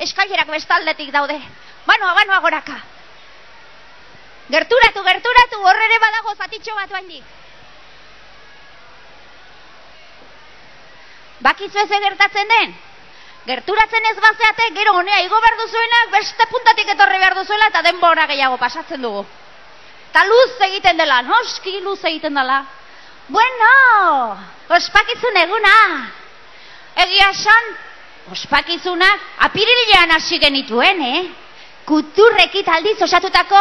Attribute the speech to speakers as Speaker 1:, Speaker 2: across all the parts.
Speaker 1: eskailerak bestaldetik daude. Banoa, banoa goraka. Gerturatu, gerturatu, horrere badago zatitxo bat oaindik. Bakizu ez gertatzen den? Gerturatzen ez bazeate, gero honea igo behar duzuenak, beste puntatik etorri behar duzuela, eta denbora gehiago pasatzen dugu. Ta luz egiten dela, noski luz egiten dela. Bueno, ospakizun eguna. Egia esan, ospakizunak apirilean hasi genituen, eh? Kuturrekit aldiz osatutako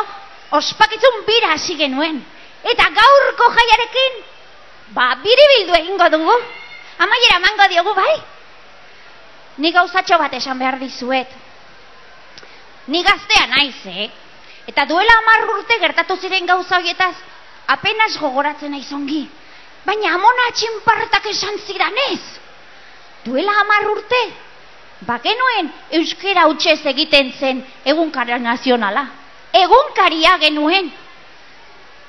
Speaker 1: ospakizun bira hasi genuen. Eta gaurko jaiarekin, ba, biribildu egingo dugu. Amaiera mango diogu, bai? Ni gauzatxo bat esan behar dizuet. Ni gaztea naiz, eh? Eta duela amar urte gertatu ziren gauza horietaz, apenas gogoratzen naiz ongi. Baina amona atxinpartak esan zidanez. Duela amar urte, bagenuen euskera utxez egiten zen egunkara nazionala. Egunkaria genuen.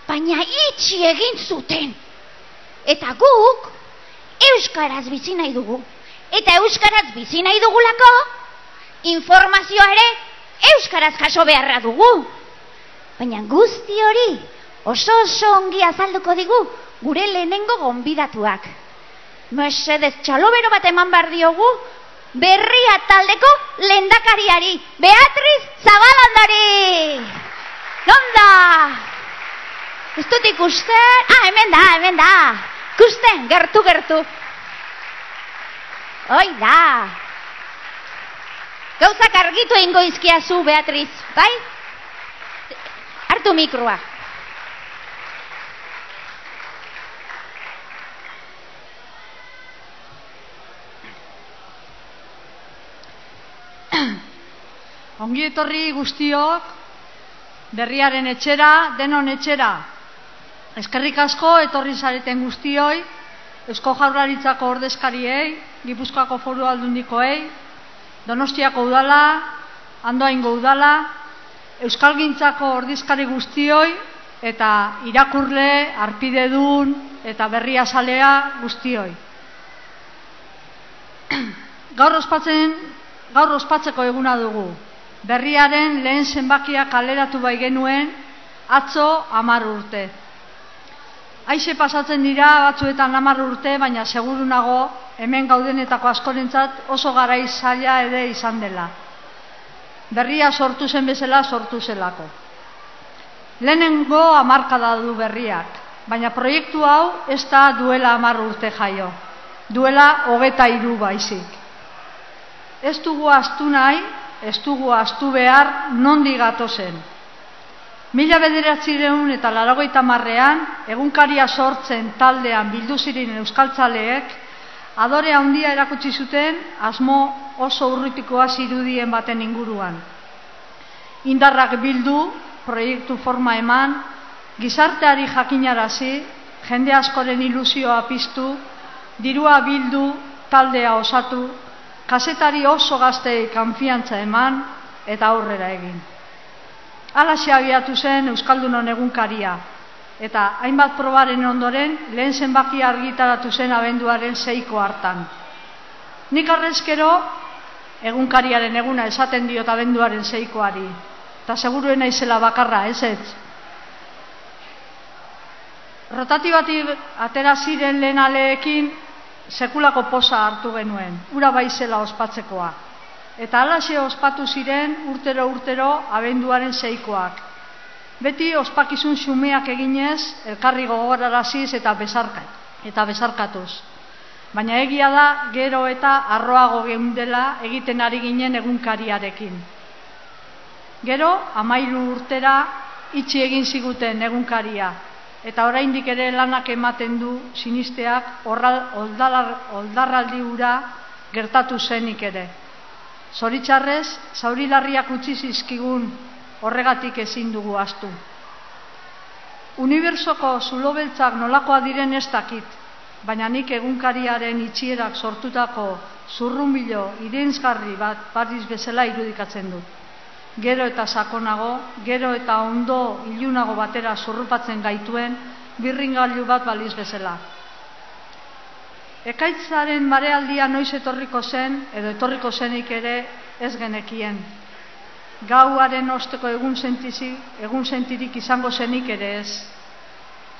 Speaker 1: Baina itxi egin zuten. Eta guk, euskaraz bizi nahi dugu. Eta euskaraz bizi nahi dugulako, informazioa ere euskaraz jaso beharra dugu. Baina guzti hori oso oso ongi azalduko digu gure lehenengo gonbidatuak. Mesedez txalobero bat eman behar diogu berria taldeko lendakariari. Beatriz Zabalandari! Nonda? Ez dut ikusten? Ah, hemen da, hemen da. Ikusten, gertu, gertu. Oi da. Gauzak argitu ingo izkiazu, Beatriz, bai? hartu mikroa.
Speaker 2: Ongi etorri guztiok, berriaren etxera, denon etxera. Eskerrik asko etorri zareten guztioi, Eusko Jaurlaritzako ordezkariei, Gipuzkoako foru aldundikoei, Donostiako udala, Andoaingo udala, Euskalgintzako ordizkari guztioi eta irakurle, arpidedun eta berria salea guztioi. Gaur ospatzen, gaur ospatzeko eguna dugu. Berriaren lehen zenbakia kaleratu bai genuen atzo amar urte. Aixe pasatzen dira batzuetan amar urte, baina seguru nago hemen gaudenetako askorentzat oso garai zaila ere izan dela berria sortu zen bezala sortu zelako. Lehenengo amarkada du berriak, baina proiektu hau ez da duela amar urte jaio, duela hogeta iru baizik. Ez dugu astu nahi, ez dugu astu behar nondi gato zen. Mila bederatzireun eta laragoita marrean, egunkaria sortzen taldean bildu zirin euskaltzaleek, adore handia erakutsi zuten asmo oso urritikoa zirudien baten inguruan. Indarrak bildu, proiektu forma eman, gizarteari jakinarazi, jende askoren ilusioa piztu, dirua bildu, taldea osatu, kasetari oso gaztei kanfiantza eman eta aurrera egin. Alaxe abiatu zen Euskaldunon egunkaria, eta hainbat probaren ondoren lehen zenbaki argitaratu zen abenduaren zeiko hartan. Nik arrezkero egunkariaren eguna esaten diot abenduaren zeikoari, eta seguruen izela bakarra, ez ez. Rotatibati atera ziren lehen aleekin sekulako posa hartu genuen, ura baizela ospatzekoa. Eta alaxe ospatu ziren urtero urtero abenduaren zeikoak, Beti ospakizun xumeak eginez, elkarri gogoraraziz eta bezarkat, eta bezarkatuz. Baina egia da, gero eta arroago geundela egiten ari ginen egunkariarekin. Gero, amairu urtera, itxi egin ziguten egunkaria, eta oraindik ere lanak ematen du sinisteak oldarraldi ura gertatu zenik ere. Zoritxarrez, zaurilarriak utzi zizkigun horregatik ezin dugu astu. Unibertsoko zulobeltzak nolakoa diren ez dakit, baina nik egunkariaren itxierak sortutako zurrumilo irenzgarri bat barriz bezala irudikatzen dut. Gero eta sakonago, gero eta ondo ilunago batera zurrupatzen gaituen birringailu bat baliz bezala. Ekaitzaren marealdia noiz etorriko zen, edo etorriko zenik ere ez genekien. Gauaren osteko egun sentizi, egun sentirik izango zenik ere ez.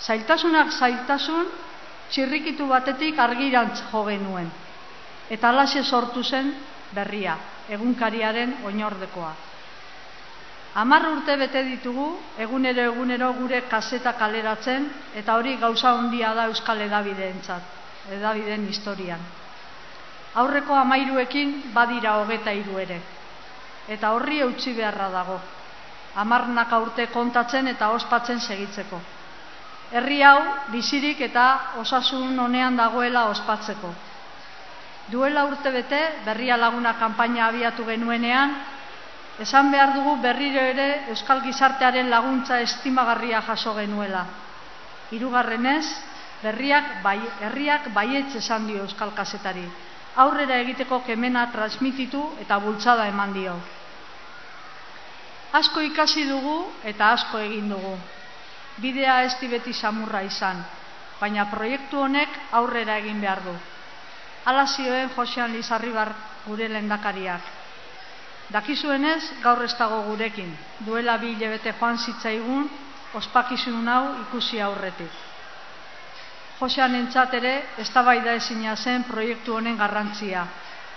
Speaker 2: Zailtasunak zailtasun, txirrikitu batetik argirantz jo genuen. Eta alaxe sortu zen berria, egunkariaren oinordekoa. Amar urte bete ditugu, egunero egunero gure kaseta kaleratzen, eta hori gauza handia da Euskal Edabideentzat, Edabideen historian. Aurreko amairuekin badira hogeta hiru ere, eta horri eutxi beharra dago. Amarnak urte kontatzen eta ospatzen segitzeko. Herri hau bizirik eta osasun honean dagoela ospatzeko. Duela urte bete, berria laguna kanpaina abiatu genuenean, Esan behar dugu berriro ere Euskal Gizartearen laguntza estimagarria jaso genuela. Hirugarrenez, berriak bai, herriak baietz esan dio Euskal Kasetari. Aurrera egiteko kemena transmititu eta bultzada eman dio. Asko ikasi dugu eta asko egin dugu. Bidea ez beti samurra izan, baina proiektu honek aurrera egin behar du. Ala zioen Josean Lizarribar gure lendakariak. Dakizuenez, gaur ez dago gurekin. Duela bi hilabete joan zitzaigun, ospakizun hau ikusi aurretik. Josean entzat ere, ez da ezina zen proiektu honen garrantzia,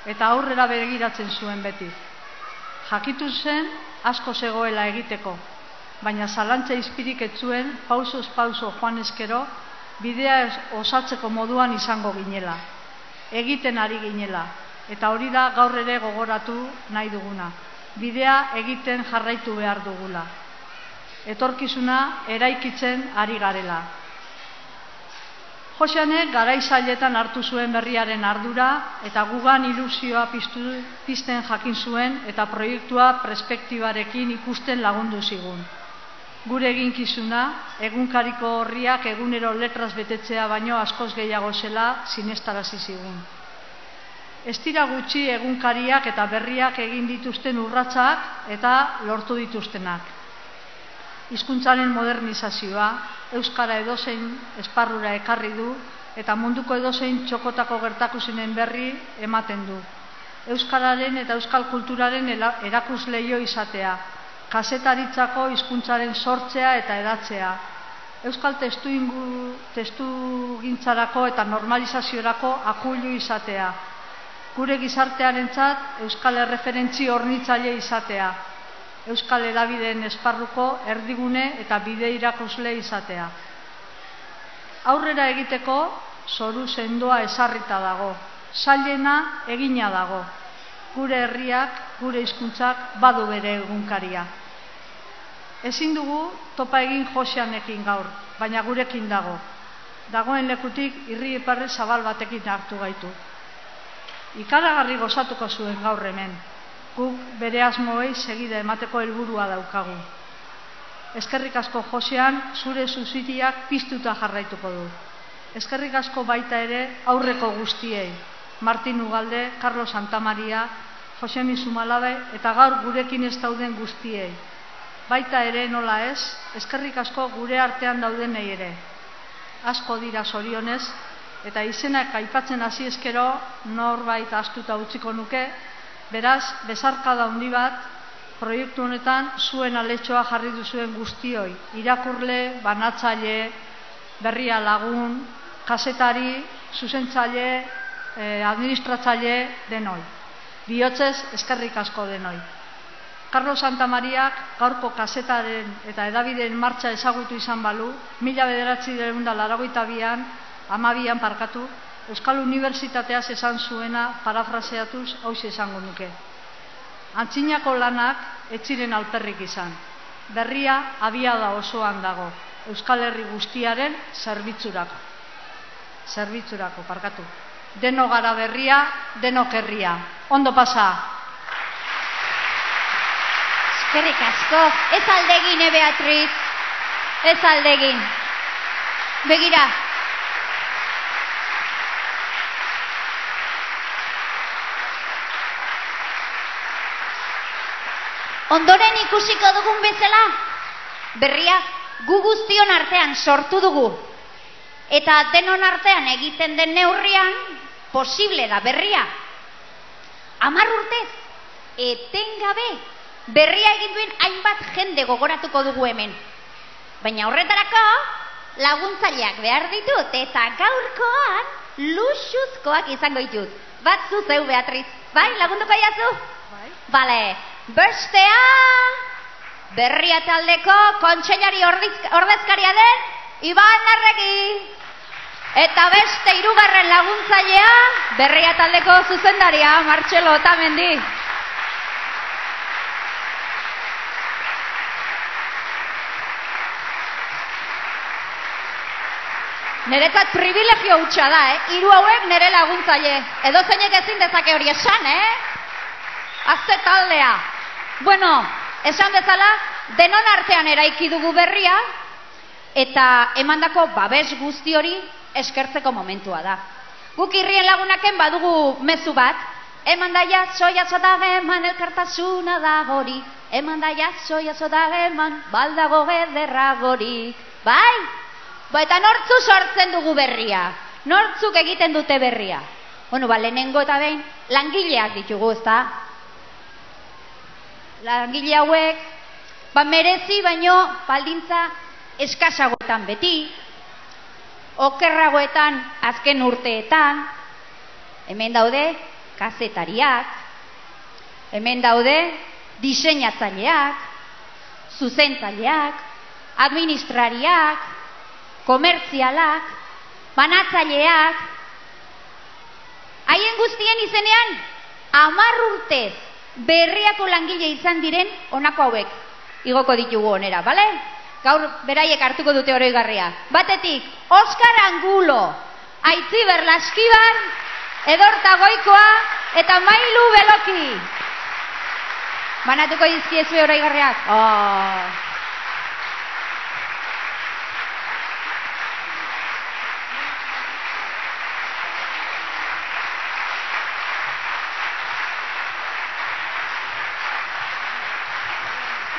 Speaker 2: eta aurrera begiratzen zuen beti. Jakitu zen, asko zegoela egiteko, baina zalantza izpirik etzuen, pausoz pauso joan eskero, bidea osatzeko moduan izango ginela. Egiten ari ginela, Eta hori da gaur ere gogoratu nahi duguna. Bidea egiten jarraitu behar dugula. Etorkizuna eraikitzen ari garela. Joseane garaizailetan hartu zuen berriaren ardura eta gugan ilusioa piztu, pizten jakin zuen eta proiektua perspektibarekin ikusten lagundu zigun. Gure eginkizuna, egunkariko horriak egunero letraz betetzea baino askoz gehiago zela sinestarazi zigun. Ez dira gutxi egunkariak eta berriak egin dituzten urratsak eta lortu dituztenak. Hizkuntzaren modernizazioa, euskara edozein esparrura ekarri du eta munduko edozein txokotako gertakusinen berri ematen du. Euskararen eta euskal kulturaren erakusleio izatea, kasetaritzako hizkuntzaren sortzea eta edatzea, euskal testu, ingu, testu gintzarako eta normalizaziorako akuilu izatea, gure gizartearentzat euskal erreferentzi hornitzaile izatea, euskal edabideen esparruko erdigune eta bide irakusle izatea. Aurrera egiteko zoru sendoa esarrita dago, sailena egina dago, gure herriak, gure hizkuntzak badu bere egunkaria. Ezin dugu topa egin joseanekin gaur, baina gurekin dago. Dagoen lekutik irri zabal batekin hartu gaitu ikaragarri gozatuko zuen gaur hemen. Guk bere asmoei segide emateko helburua daukagu. Eskerrik asko Josean zure zuzitiak piztuta jarraituko du. Eskerrik asko baita ere aurreko guztiei. Martin Ugalde, Carlos Santamaria, Jose Misumalabe eta gaur gurekin ez dauden guztiei. Baita ere nola ez, eskerrik asko gure artean daudenei ere. Asko dira sorionez, eta izenak aipatzen hasi eskero norbait astuta utziko nuke, beraz, bezarka da handi bat, proiektu honetan zuen aletxoa jarri duzuen guztioi, irakurle, banatzaile, berria lagun, kasetari, zuzentzaile, eh, administratzaile denoi. Biotzez, eskerrik asko denoi. Carlos Santa Mariak gaurko kasetaren eta edabideen martxa ezagutu izan balu, mila bederatzi deunda laragoita bian, amabian parkatu, Euskal Unibertsitateaz esan zuena parafraseatuz hau esango nuke. Antzinako lanak etziren alperrik izan. Berria abiada osoan dago. Euskal Herri guztiaren zerbitzurako. Zerbitzurako, parkatu. Deno gara berria, deno kerria. Ondo pasa.
Speaker 1: Eskerrik asko, ez aldegin, Beatriz. Ez aldegin. Begira, Ondoren ikusiko dugun bezala, berria gu guztion artean sortu dugu. Eta denon artean egiten den neurrian, posible da berria. Amar urtez, etengabe, berria egin duen hainbat jende gogoratuko dugu hemen. Baina horretarako, laguntzaileak behar ditut, eta gaurkoan, luxuzkoak izango ditut. Bat zuzeu, Beatriz. Bai, lagunduko jazu? Bai. Bale, bestea, berria taldeko kontseilari ordezkaria den, Iban Arregi. Eta beste hirugarren laguntzailea, berria taldeko zuzendaria, Martxelo Otamendi. Neretzat privilegio hutsa da, eh? Hiru hauek nere laguntzaile. Edo zeinek ezin dezake hori esan, eh? Azte taldea. Bueno, esan bezala, denon artean eraiki dugu berria, eta emandako babes guzti hori eskertzeko momentua da. Guk irrien lagunaken badugu mezu bat, eman da jaso, jaso da geman elkartasuna da gori, eman da jaso, jaso da geman baldago gederra gori. Bai? Ba, eta nortzu sortzen dugu berria? Nortzuk egiten dute berria? Bueno, ba, lehenengo eta behin, langileak ditugu, ezta? Langile hauek, ba, merezi baino, baldintza eskasagoetan beti, okerragoetan azken urteetan, hemen daude kazetariak, hemen daude diseinatzaileak, zuzentzaileak, administrariak, komertzialak, banatzaileak, haien guztien izenean, amar urtez berriako langile izan diren honako hauek, igoko ditugu onera, bale? Gaur beraiek hartuko dute oroigarria. Batetik, Oskar Angulo, Aitzi Berlaskibar, Edorta Goikoa eta Mailu Beloki. Banatuko dizkiezu oroigarriak. Oh.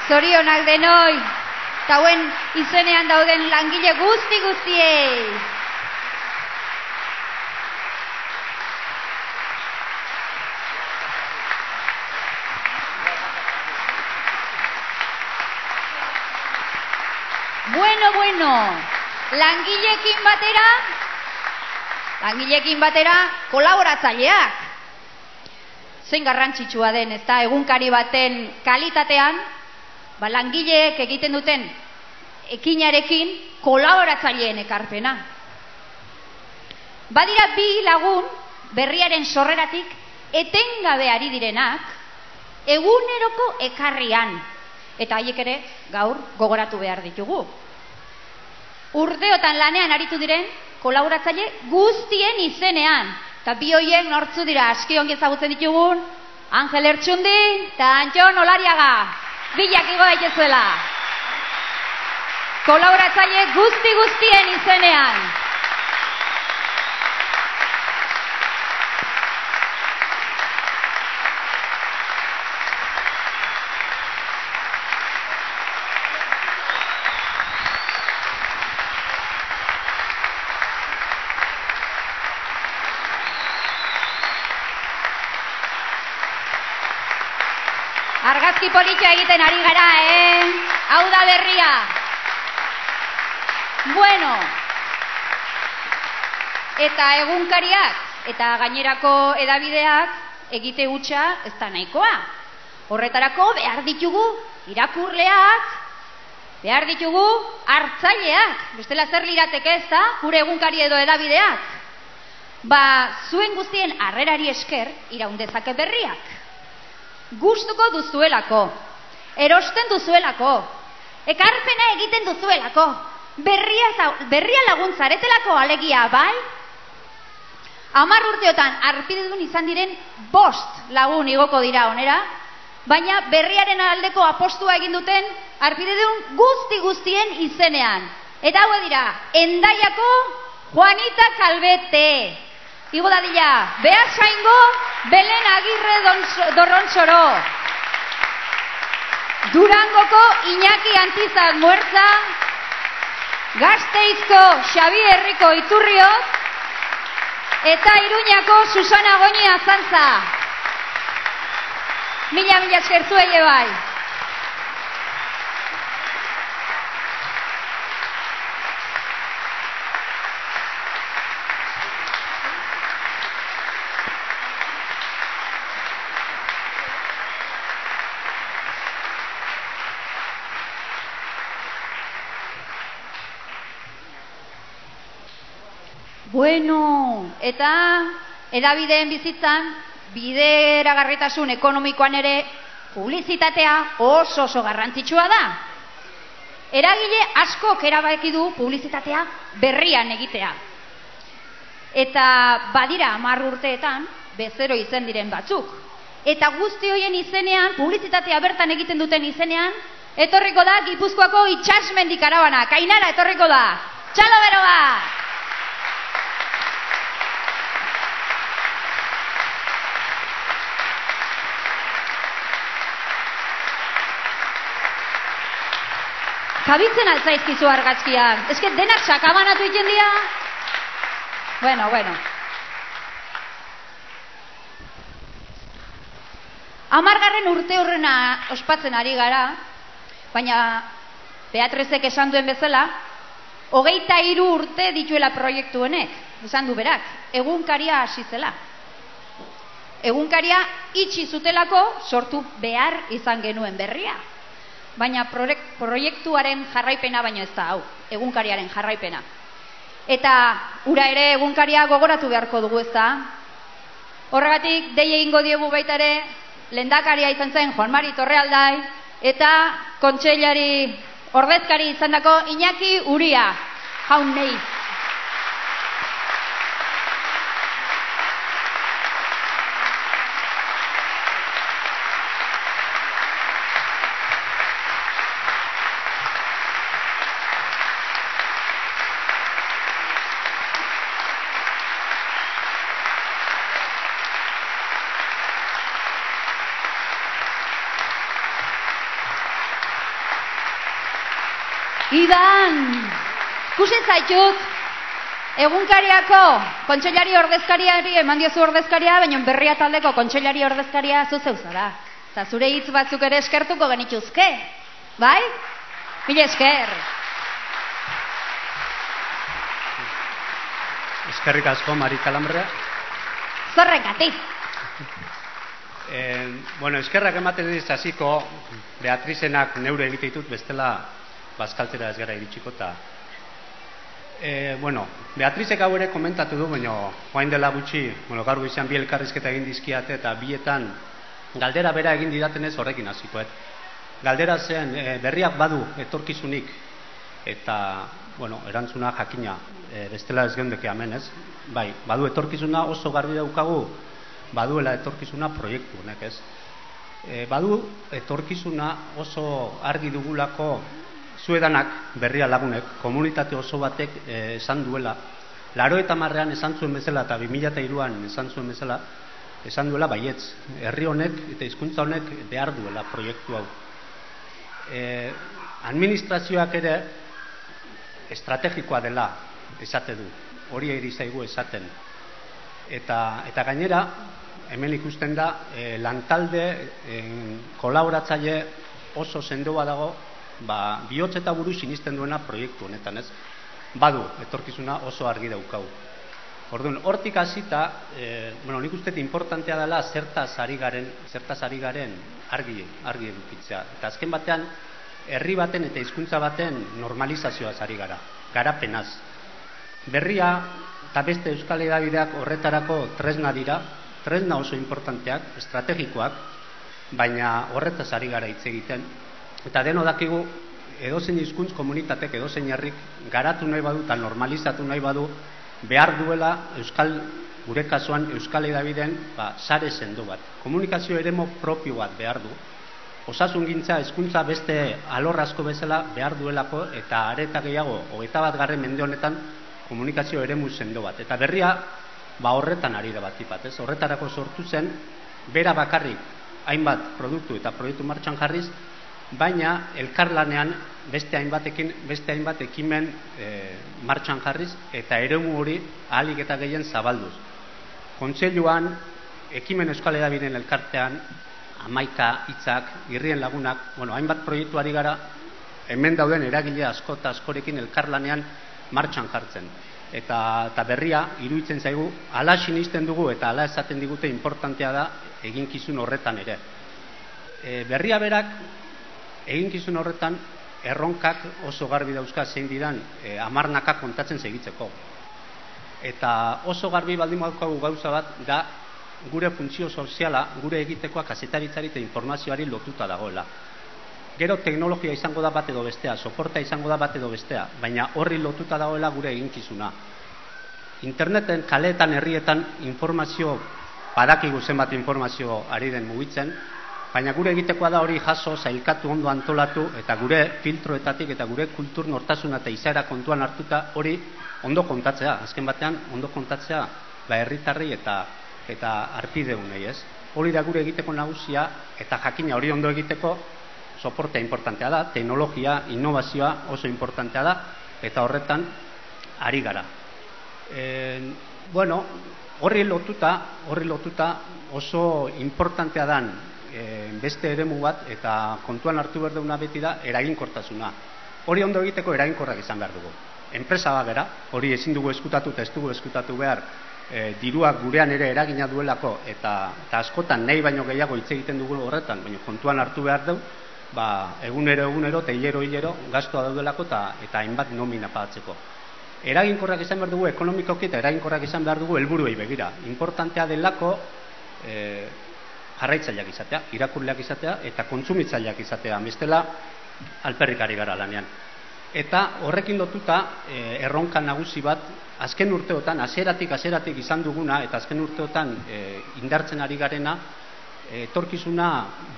Speaker 1: Zorionak denoi eta izenean dauden langile guzti guztiei. Bueno, bueno, langilekin batera, langilekin batera kolaboratzaileak. Zein garrantzitsua den, ezta egunkari baten kalitatean, ba, langileek egiten duten ekinarekin kolaboratzaileen ekarpena. Badira bi lagun berriaren sorreratik etengabe ari direnak eguneroko ekarrian eta haiek ere gaur gogoratu behar ditugu. Urdeotan lanean aritu diren kolaboratzaile guztien izenean eta bi hoien nortzu dira aski ongi ezagutzen ditugun Angel Ertsundi eta Antxon Olariaga bilak igo daitezuela. Kolaboratzaile guzti guztien izenean. Argazki politia egiten ari gara, eh? Hau da berria. Bueno, eta egunkariak, eta gainerako edabideak, egite hutsa ez da nahikoa. Horretarako behar ditugu irakurleak, behar ditugu hartzaileak, bestela zer lirateke ez da, gure egunkari edo edabideak. Ba, zuen guztien harrerari esker iraundezake berriak gustuko duzuelako, erosten duzuelako, ekarpena egiten duzuelako, berria, berria laguntzaretelako alegia, bai? Amar urteotan arpidedun izan diren bost lagun igoko dira onera, baina berriaren aldeko apostua egin duten arpidedun guzti guztien izenean. Eta hau dira, endaiako Juanita Kalbete, Igo dadila, Bea Saingo, Belen Agirre Dorrontzoro. Durangoko Iñaki Antizak Muertza, Gazteizko Xabi Herriko Iturriok eta Iruñako Susana Goñi Azantza. Mila mila esker zuei bai. Bueno, eta edabideen bizitzan, bideragarritasun ekonomikoan ere, publizitatea oso oso garrantzitsua da. Eragile asko erabaki du publizitatea berrian egitea. Eta badira hamar urteetan, bezero izen diren batzuk. Eta guzti hoien izenean, publizitatea bertan egiten duten izenean, etorriko da Gipuzkoako itxasmendik arabana. Kainara etorriko da. Txalo bero bat! Kabitzen altzaizkizu argazkiak. Ez denak sakabanatu iten dira. Bueno, bueno. Amargarren urte horrena ospatzen ari gara, baina Beatrezek esan duen bezala, hogeita hiru urte dituela proiektu honek, esan du berak, egunkaria hasi zela. Egunkaria itxi zutelako sortu behar izan genuen berria baina proiektuaren jarraipena baino ez da hau, egunkariaren jarraipena. Eta ura ere egunkaria gogoratu beharko dugu ez da. Horregatik, dei egingo diogu baita ere, lendakaria izan zen Juan Mari Torrealdai, eta kontseilari ordezkari izan dako Iñaki Uria, jaun nahi. Idan, kusen zaitut, egunkariako kontxellari ordezkariari eman diozu ordezkaria, baina berria taldeko kontxellari ordezkaria zu zeuzara. Eta zure hitz batzuk ere eskertuko genituzke, bai? Mila esker.
Speaker 3: Eskerrik asko, Mari Kalambrea.
Speaker 1: Zorrekati.
Speaker 3: Eh, bueno, eskerrak ematen diz hasiko Beatrizenak neure egite ditut bestela bazkaltera ez gara iritsiko eta e, bueno, Beatrizek hau ere komentatu du, baina joain dela gutxi, bueno, gaur izan bi elkarrizketa egin dizkiate eta bietan galdera bera egin didatenez horrekin hasikoet. Galdera zen e, berriak badu etorkizunik eta bueno, erantzuna jakina e, bestela ez geundeke hemen, ez? Bai, badu etorkizuna oso garbi daukagu baduela etorkizuna proiektu honek, ez? E, badu etorkizuna oso argi dugulako zuedanak berria lagunek, komunitate oso batek eh, esan duela, laro eta marrean esan zuen bezala eta 2002an esan zuen bezala, esan duela baietz, herri honek eta hizkuntza honek behar duela proiektu hau. E, administrazioak ere estrategikoa dela esate du, hori eri zaigu esaten. Eta, eta gainera, hemen ikusten da, e, lantalde, e, kolaboratzaile oso sendoa dago ba, bihotz eta buru sinisten duena proiektu honetan, ez? Badu, etorkizuna oso argi daukau. Orduan, hortik hasita, e, bueno, nik uste importantea dela zertaz ari garen, zertaz ari garen argi, argi edukitzea. Eta azken batean, herri baten eta hizkuntza baten normalizazioa ari gara, garapenaz. Berria eta beste euskal edabideak horretarako tresna dira, tresna oso importanteak, estrategikoak, baina horretaz ari gara hitz egiten, Eta deno dakigu edozein hizkuntz komunitatek edozein herrik garatu nahi badu eta normalizatu nahi badu behar duela euskal gure kasuan euskal edabideen ba, sare sendo bat. Komunikazio eremo propio bat behar du. Osasun gintza hezkuntza beste alor asko bezala behar duelako eta areta gehiago hogeita bat garren mende honetan komunikazio eremu sendo bat. Eta berria ba horretan ari da bat ipat, ez? Horretarako sortu zen bera bakarrik hainbat produktu eta proiektu martxan jarriz baina elkarlanean beste hainbatekin beste hainbat ekimen e, martxan jarriz eta eremu hori ahalik eta gehien zabalduz. Kontseiluan ekimen euskal edabideen elkartean amaika hitzak, irrien lagunak, bueno, hainbat proiektuari gara hemen dauden eragile asko eta askorekin elkarlanean martxan jartzen. Eta, eta berria, iruditzen zaigu, ala sinisten dugu eta ala esaten digute importantea da eginkizun horretan ere. E, berria berak, eginkizun horretan, erronkak oso garbi dauzka zein diran e, amarnaka kontatzen segitzeko. Eta oso garbi baldin badaukagu gauza bat da gure funtzio soziala, gure egitekoa kasetaritzari eta informazioari lotuta dagoela. Gero teknologia izango da bat edo bestea, soporta izango da bat edo bestea, baina horri lotuta dagoela gure eginkizuna. Interneten, kaleetan, herrietan informazio, badakigu zenbat informazio ari den mugitzen, baina gure egitekoa da hori jaso, zailkatu, ondo antolatu, eta gure filtroetatik eta gure kultur nortasuna eta izaera kontuan hartuta hori ondo kontatzea, azken batean ondo kontatzea ba herritarrei eta eta arpideunei, ez? Hori da gure egiteko nagusia eta jakina hori ondo egiteko soportea importantea da, teknologia, innovazioa oso importantea da eta horretan ari gara. E, bueno, horri lotuta, horri lotuta oso importantea dan beste eremu bat eta kontuan hartu behar duguna beti da eraginkortasuna. Hori ondo egiteko eraginkorrak izan behar dugu. Enpresa bat gara, hori ezin dugu eskutatu eta ez dugu eskutatu behar e, diruak gurean ere eragina duelako eta, eta askotan nahi baino gehiago hitz egiten dugu horretan, baina kontuan hartu behar dugu, ba, egunero egunero eta hilero hilero gastoa daudelako eta, eta hainbat nomina pagatzeko. Eraginkorrak izan behar dugu ekonomikoki eta eraginkorrak izan behar dugu helburuei begira. Importantea delako e, jarraitzaileak izatea, irakurleak izatea eta kontsumitzaileak izatea, bestela alperrikari gara lanean. Eta horrekin lotuta e, erronka nagusi bat azken urteotan, hasieratik hasieratik izan duguna eta azken urteotan e, indartzen ari garena e, etorkizuna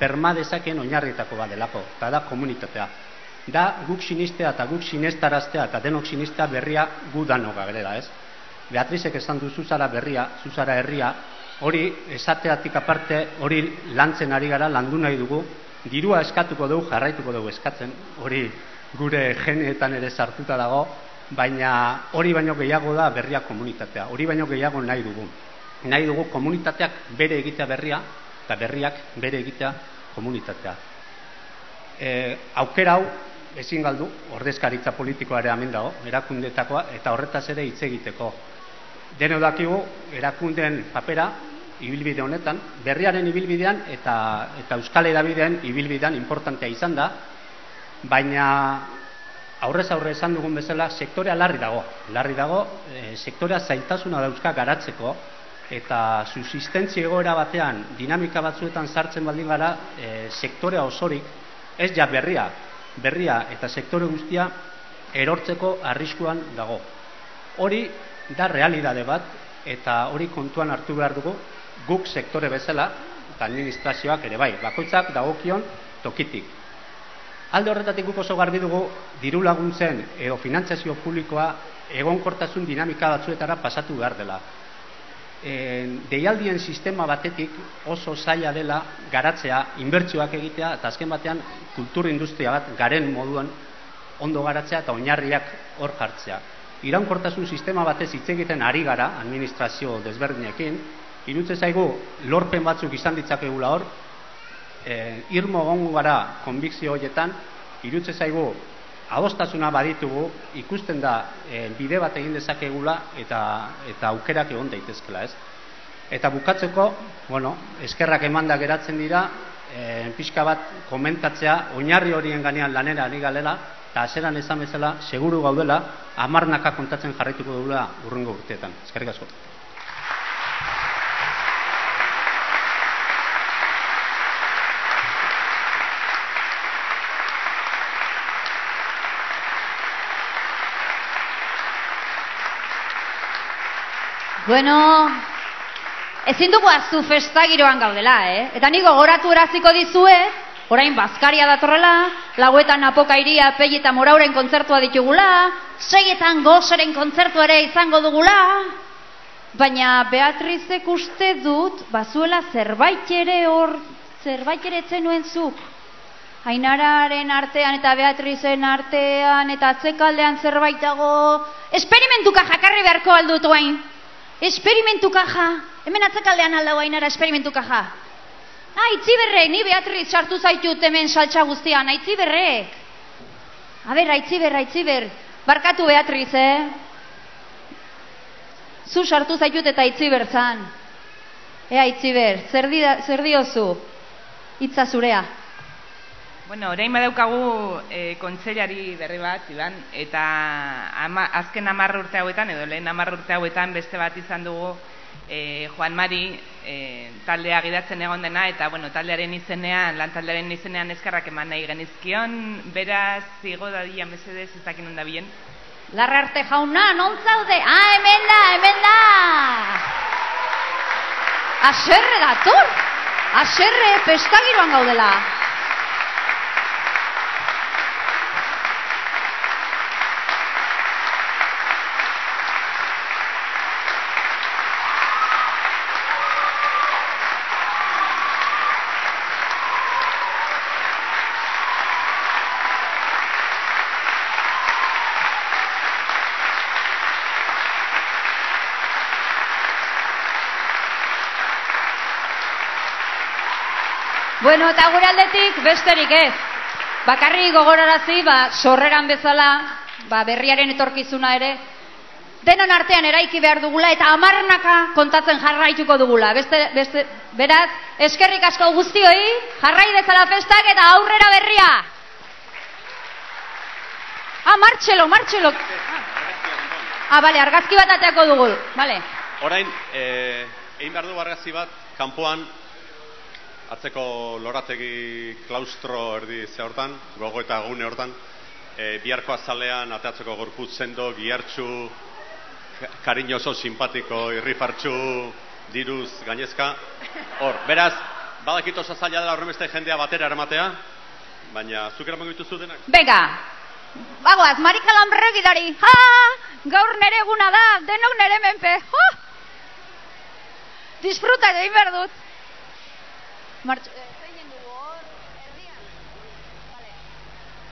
Speaker 3: berma dezaken oinarrietako bat delako, eta da komunitatea. Da guk sinistea eta guk sinestaraztea eta denok sinistea berria gu danoga gerela, ez? Beatrizek esan du zuzara berria, zuzara herria, hori esateatik aparte hori lantzen ari gara landu nahi dugu. Dirua eskatuko dugu jarraituko dugu eskatzen. Hori gure geneetan ere sartuta dago baina hori baino gehiago da berria komunitatea. Hori baino gehiago nahi dugu. Nahi dugu komunitateak bere egitea berria eta berriak bere egitea komunitatea. E, aukera hau ezin galdu ordezkaritza politikoa ere hemen dago erakundetakoa eta horretaz ere hitz egiteko deno dakigu erakundeen papera ibilbide honetan, berriaren ibilbidean eta, eta euskal edabideen ibilbidean importantea izan da, baina aurrez aurre esan dugun bezala sektorea larri dago. Larri dago, e, sektorea zailtasuna dauzka garatzeko eta subsistentzia egoera batean dinamika batzuetan sartzen baldin gara e, sektorea osorik, ez ja berria, berria eta sektore guztia erortzeko arriskuan dago. Hori da realidade bat eta hori kontuan hartu behar dugu guk sektore bezala eta administrazioak ere bai, bakoitzak dagokion tokitik. Alde horretatik guk oso garbi dugu diru laguntzen edo finantzazio publikoa egonkortasun dinamika batzuetara pasatu behar dela. E, deialdien sistema batetik oso zaila dela garatzea, inbertsioak egitea eta azken batean kultur industria bat garen moduan ondo garatzea eta oinarriak hor jartzea iraunkortasun sistema batez hitz egiten ari gara administrazio desberdinekin, irutze zaigu lorpen batzuk izan ditzakegula hor, e, irmo gongo gara konbikzio horietan, irutze zaigu adostasuna baditugu, ikusten da e, bide bat egin dezakegula eta, eta aukerak egon daitezkela ez. Eta bukatzeko, bueno, eskerrak emanda geratzen dira, e, pixka bat komentatzea, oinarri horien ganean lanera ari galela, eta aseran esan bezala, seguru gaudela, amarnaka kontatzen jarraituko dugula urrungo urteetan. Eskerrik asko.
Speaker 4: Bueno, ezin dugu azu festa giroan gaudela, eh? Eta niko gogoratu eraziko dizue, Orain bazkaria datorrela, lauetan apoka iria pei eta morauren kontzertua ditugula, seietan gozeren kontzertu ere izango dugula, baina Beatrizek uste dut, bazuela zerbait ere hor, zerbait ere etzenuen zuk.
Speaker 1: Ainararen artean eta Beatrizen artean eta atzekaldean zerbait dago. Esperimentuka jakarri beharko aldut guain. Esperimentuka ja. Hemen atzekaldean aldau Ainara esperimentuka ja. Ah, itziberrek, ni Beatriz sartu zaitut hemen saltsa guztian, aitziberrek. A ber, aitziber, aitziber. Barkatu Beatriz, eh? Zu sartu zaitut eta aitziber zan. Ea, aitziber, zer, di, zer diozu? Itza zurea.
Speaker 5: Bueno, orain badaukagu e, kontseilari berri bat, Iban, eta ama, azken amarr urte hauetan, edo lehen amarr urte hauetan beste bat izan dugu e, Juan Mari e, taldea gidatzen egon dena, eta bueno, taldearen izenean, lan taldearen izenean eskarrak eman nahi genizkion, beraz, zigo da dian bezedez, ez dakin.
Speaker 1: Larra arte jauna, non zaude? Ah, hemen da, hemen da! Aserre dator! Aserre, pestagiroan gaudela! Bueno, eta gure aldetik besterik ez. Bakarri gogorarazi, ba, sorreran bezala, ba, berriaren etorkizuna ere, denon artean eraiki behar dugula eta amarnaka kontatzen jarraituko dugula. Beste, beste, beraz, eskerrik asko guztioi, jarrai bezala festak eta aurrera berria. Ah, martxelo, martxelo. Ah, bale, argazki bat ateako dugu, bale.
Speaker 6: Orain, eh, egin behar du argazki bat, kanpoan atzeko lorategi klaustro erdi ze hortan, gogo eta gune hortan, e, biharko azalean ateatzeko gorputz sendo, gihartxu, kariñoso, simpatiko, irrifartxu, diruz, gainezka. Hor, beraz, badakito zaila dela horremeste jendea batera eramatea, baina zuk eramango dituzu denak?
Speaker 1: Bega, bagoaz, marikalan berregidari, ha, gaur nere eguna da, denok nere menpe, ha! Disfruta egin behar dut. Mart